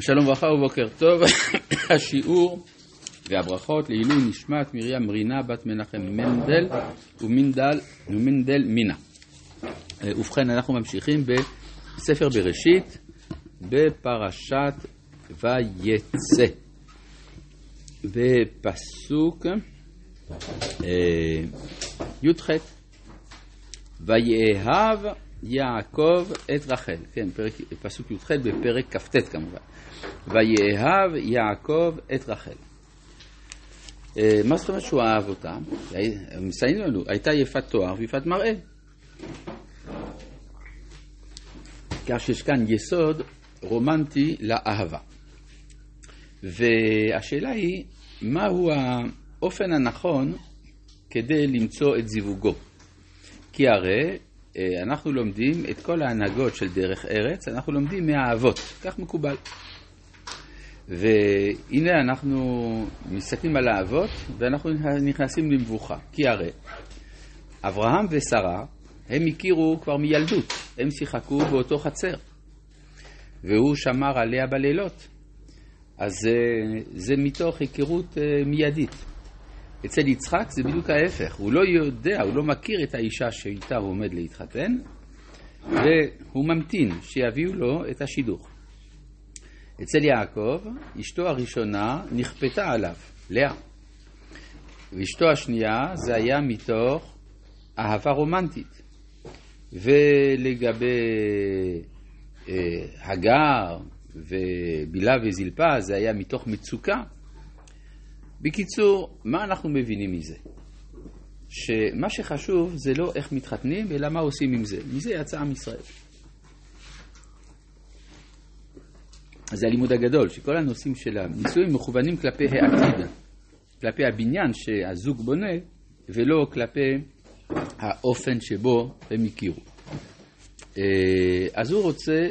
שלום וברכה ובוקר טוב, השיעור והברכות לעילוי נשמת מרים רינה בת מנחם מנדל ומנדל, ומנדל מינה. ובכן, אנחנו ממשיכים בספר בראשית בפרשת ויצא. בפסוק אה, י"ח ויאהב יעקב את רחל, כן, פרק, פסוק י"ח בפרק כ"ט כמובן. ויאהב יעקב את רחל. אה, מה זאת אומרת שהוא אהב אותה? מסיימים לנו, הייתה יפת תואר ויפת מראה. כך שיש כאן יסוד רומנטי לאהבה. והשאלה היא, מהו האופן הנכון כדי למצוא את זיווגו? כי הרי אה, אנחנו לומדים את כל ההנהגות של דרך ארץ, אנחנו לומדים מהאבות, כך מקובל. והנה אנחנו מסתכלים על האבות ואנחנו נכנסים למבוכה, כי הרי אברהם ושרה הם הכירו כבר מילדות, הם שיחקו באותו חצר. והוא שמר עליה בלילות, אז זה, זה מתוך היכרות אה, מיידית. אצל יצחק זה בדיוק ההפך, הוא לא יודע, הוא לא מכיר את האישה שאיתה הוא עומד להתחתן, והוא ממתין שיביאו לו את השידוך. אצל יעקב, אשתו הראשונה נכפתה עליו, לאה. ואשתו השנייה זה היה מתוך אהבה רומנטית. ולגבי אה, הגר ובילה וזלפה זה היה מתוך מצוקה. בקיצור, מה אנחנו מבינים מזה? שמה שחשוב זה לא איך מתחתנים, אלא מה עושים עם זה. מזה יצא עם ישראל. זה הלימוד הגדול, שכל הנושאים של הנישואים מכוונים כלפי העתיד, כלפי הבניין שהזוג בונה, ולא כלפי האופן שבו הם הכירו. אה, אז הוא רוצה,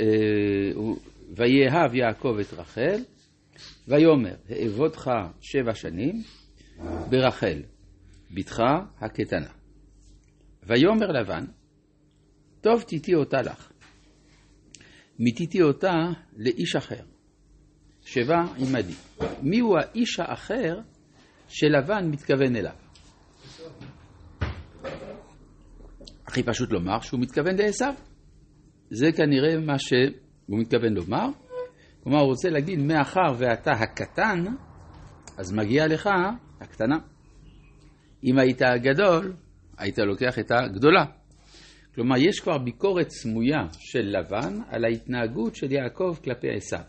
אה, ויאהב יעקב את רחל, ויאמר, אעבודך שבע שנים ברחל, בתך הקטנה. ויאמר לבן, טוב תיתי אותה לך. מיתיתי אותה לאיש אחר, שבע עמדי. מיהו האיש האחר שלבן מתכוון אליו? הכי פשוט לומר שהוא מתכוון לעשו. זה כנראה מה שהוא מתכוון לומר. כלומר, הוא רוצה להגיד, מאחר ואתה הקטן, אז מגיע לך הקטנה. אם היית הגדול, היית לוקח את הגדולה. כלומר, יש כבר ביקורת סמויה של לבן על ההתנהגות של יעקב כלפי עשיו.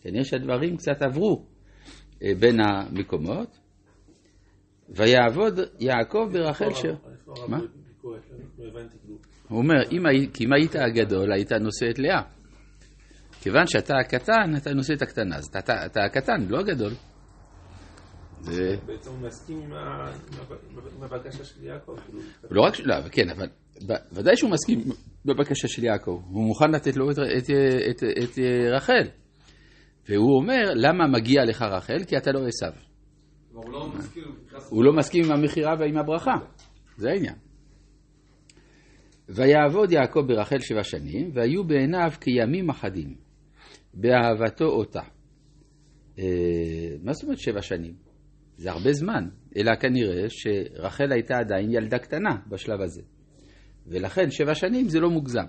כנראה שהדברים קצת עברו אה, בין המקומות. ויעבוד יעקב ברחל ש... מה? הוא אומר, כי אם היית הגדול, היית נושא את לאה. כיוון שאתה הקטן, אתה נושא את הקטנה, אז אתה, אתה הקטן, לא הגדול. בעצם הוא מסכים עם הבקשה של יעקב. כאילו. לא רק, לא, כן, אבל ודאי שהוא מסכים בבקשה של יעקב. הוא מוכן לתת לו את, את, את, את רחל. והוא אומר, למה מגיע לך רחל? כי אתה לא עשיו. הוא לא מסכים עם המכירה ועם הברכה. זה העניין. ויעבוד יעקב ברחל שבע שנים, והיו בעיניו כימים אחדים, באהבתו אותה. אה, מה זאת אומרת שבע שנים? זה הרבה זמן, אלא כנראה שרחל הייתה עדיין ילדה קטנה בשלב הזה. ולכן שבע שנים זה לא מוגזם.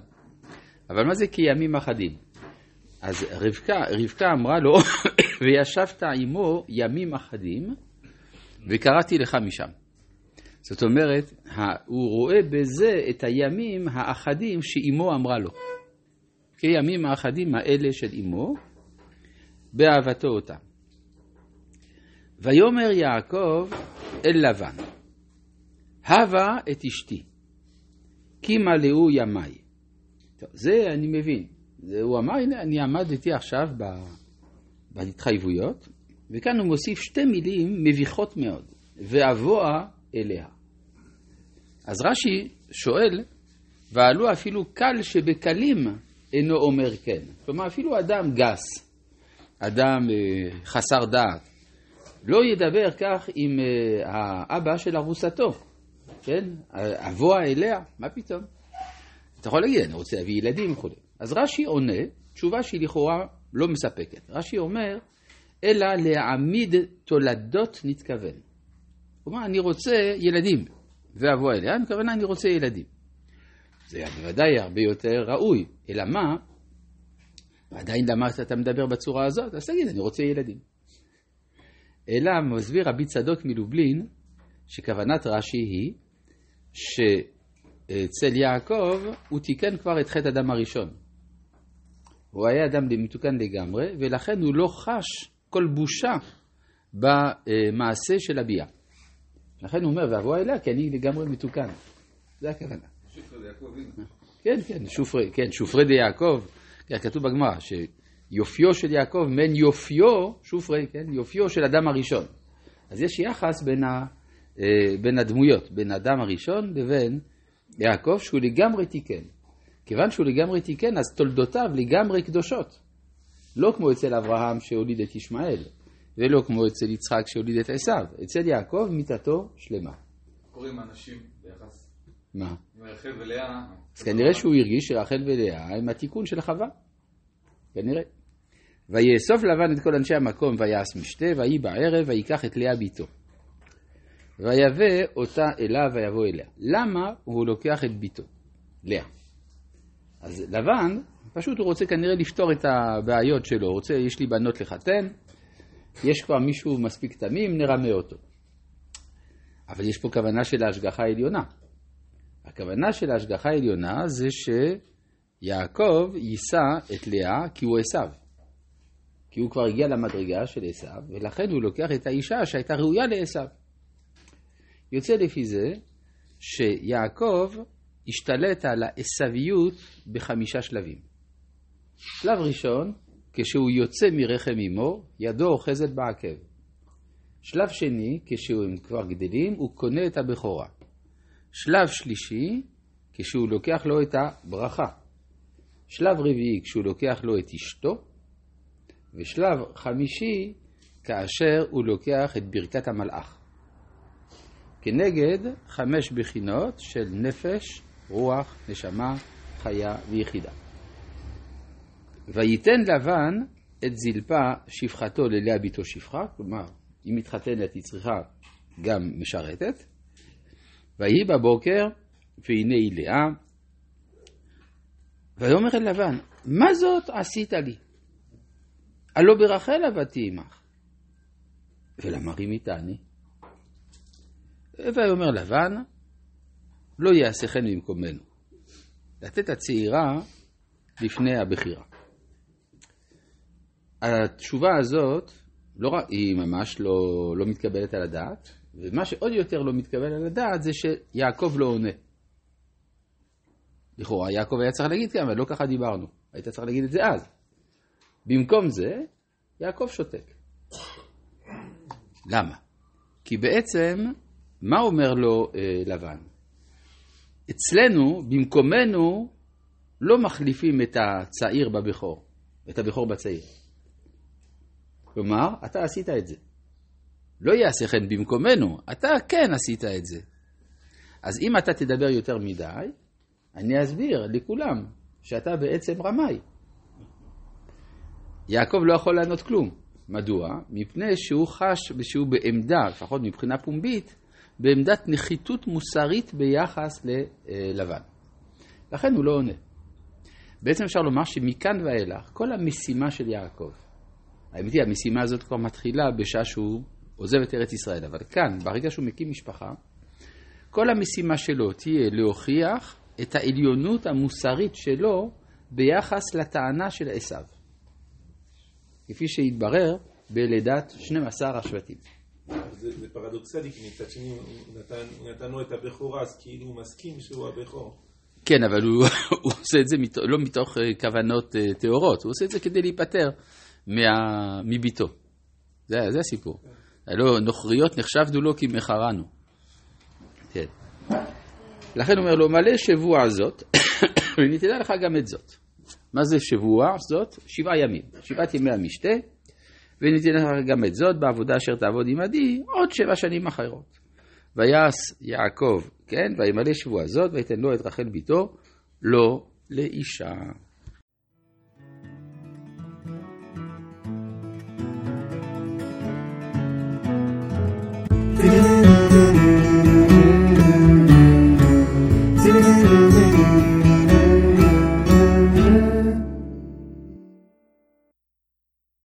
אבל מה זה כימים אחדים? אז רבקה, רבקה אמרה לו, וישבת עמו ימים אחדים, וקראתי לך משם. זאת אומרת, הוא רואה בזה את הימים האחדים שאימו אמרה לו. כימים האחדים האלה של אימו, באהבתו אותה. ויאמר יעקב אל לבן, הבה את אשתי, כי מלאו ימיי. טוב, זה אני מבין. זה, הוא אמר, הנה, אני עמדתי עכשיו ב, בהתחייבויות, וכאן הוא מוסיף שתי מילים מביכות מאוד, ואבוה אליה. אז רש"י שואל, ועלו אפילו קל שבקלים אינו אומר כן. כלומר, אפילו אדם גס, אדם אה, חסר דעת, לא ידבר כך עם אה, האבא של ארוסתו, כן? אבוה אליה, מה פתאום? אתה יכול להגיד, אני רוצה להביא ילדים וכו'. אז רש"י עונה תשובה שהיא לכאורה לא מספקת. רש"י אומר, אלא להעמיד תולדות נתכוון. אומר, אני רוצה ילדים, ואבוא אליה, מתכוון, אני רוצה ילדים. זה בוודאי הרבה יותר ראוי, אלא מה? עדיין למה אתה מדבר בצורה הזאת? אז תגיד, אני רוצה ילדים. אלא מסביר רבי צדוק מלובלין, שכוונת רש"י היא שאצל יעקב הוא תיקן כבר את חטא אדם הראשון. הוא היה אדם מתוקן לגמרי, ולכן הוא לא חש כל בושה במעשה של הביאה. לכן הוא אומר, ואבוא אליה כי אני לגמרי מתוקן. זה הכוונה. כן, כן, שופרי, כן, שופרי דיעקב, כן, כתוב בגמרא, שיופיו של יעקב מן יופיו, שופרי, כן, יופיו של אדם הראשון. אז יש יחס בין, ה, בין הדמויות, בין האדם הראשון לבין יעקב, שהוא לגמרי תיקן. כיוון שהוא לגמרי תיקן, אז תולדותיו לגמרי קדושות. לא כמו אצל אברהם שהוליד את ישמעאל, ולא כמו אצל יצחק שהוליד את עשיו. אצל יעקב מיתתו שלמה. קוראים אנשים ביחס מה? רחל ולאה. אז כנראה שהוא הרגיש שרחל ולאה הם התיקון של חווה. כנראה. ויאסוף לבן את כל אנשי המקום ויעש משתה, ויהי בערב, ויקח את לאה ביתו. ויבא אותה אליו ויבוא אליה. למה הוא לוקח את ביתו? לאה. אז לבן, פשוט הוא רוצה כנראה לפתור את הבעיות שלו. הוא רוצה, יש לי בנות לחתן, יש כבר מישהו מספיק תמים, נרמה אותו. אבל יש פה כוונה של ההשגחה העליונה. הכוונה של ההשגחה העליונה זה שיעקב יישא את לאה כי הוא עשיו. כי הוא כבר הגיע למדרגה של עשיו, ולכן הוא לוקח את האישה שהייתה ראויה לעשיו. יוצא לפי זה שיעקב השתלט על העשוויות בחמישה שלבים. שלב ראשון, כשהוא יוצא מרחם אמו, ידו אוחזת בעקב. שלב שני, כשהם כבר גדלים, הוא קונה את הבכורה. שלב שלישי, כשהוא לוקח לו את הברכה. שלב רביעי, כשהוא לוקח לו את אשתו. ושלב חמישי, כאשר הוא לוקח את ברכת המלאך. כנגד חמש בחינות של נפש, רוח, נשמה, חיה ויחידה. וייתן לבן את זלפה שפחתו ללאה ביתו שפחה, כלומר, היא מתחתנת, היא צריכה גם משרתת. ויהי בבוקר, והנה היא לאה. ויאמר אל לבן, מה זאת עשית לי? הלא ברחל עבדתי עמך. ולמה רימיתני? ויאמר לבן, לא יעשה כן במקומנו. לתת הצעירה לפני הבכירה. התשובה הזאת, לא, היא ממש לא, לא מתקבלת על הדעת, ומה שעוד יותר לא מתקבל על הדעת זה שיעקב לא עונה. לכאורה יעקב היה צריך להגיד כאן, אבל לא ככה דיברנו. היית צריך להגיד את זה אז. במקום זה, יעקב שותק. למה? כי בעצם, מה אומר לו אה, לבן? אצלנו, במקומנו, לא מחליפים את הצעיר בבכור, את הבכור בצעיר. כלומר, אתה עשית את זה. לא יעשה כן במקומנו, אתה כן עשית את זה. אז אם אתה תדבר יותר מדי, אני אסביר לכולם שאתה בעצם רמאי. יעקב לא יכול לענות כלום. מדוע? מפני שהוא חש שהוא בעמדה, לפחות מבחינה פומבית, בעמדת נחיתות מוסרית ביחס ללבן. לכן הוא לא עונה. בעצם אפשר לומר שמכאן ואילך, כל המשימה של יעקב, האמת היא, המשימה הזאת כבר מתחילה בשעה שהוא עוזב את ארץ ישראל, אבל כאן, ברגע שהוא מקים משפחה, כל המשימה שלו תהיה להוכיח את העליונות המוסרית שלו ביחס לטענה של עשיו, כפי שהתברר בלידת 12 השבטים. זה, זה פרדוקסלי, כי מצד שני הוא נתן, הוא נתן לו את הבכורה, אז כאילו הוא מסכים שהוא הבכור. כן, אבל הוא, הוא עושה את זה מת, לא מתוך אה, כוונות אה, טהורות, הוא עושה את זה כדי להיפטר מה, מביתו. זה, זה הסיפור. לא, נוכריות נחשבנו לו כי מכרנו. כן. לכן הוא אומר לו, מלא שבוע זאת, וניתנה לך גם את זאת. מה זה שבוע זאת? שבעה ימים. שבעת ימי המשתה, וניתן לך גם את זאת בעבודה אשר תעבוד עמדי עוד שבע שנים אחרות. ויעש יעקב, כן, וימלא שבוע זאת, ויתן לו את רחל ביתו, לא לאישה.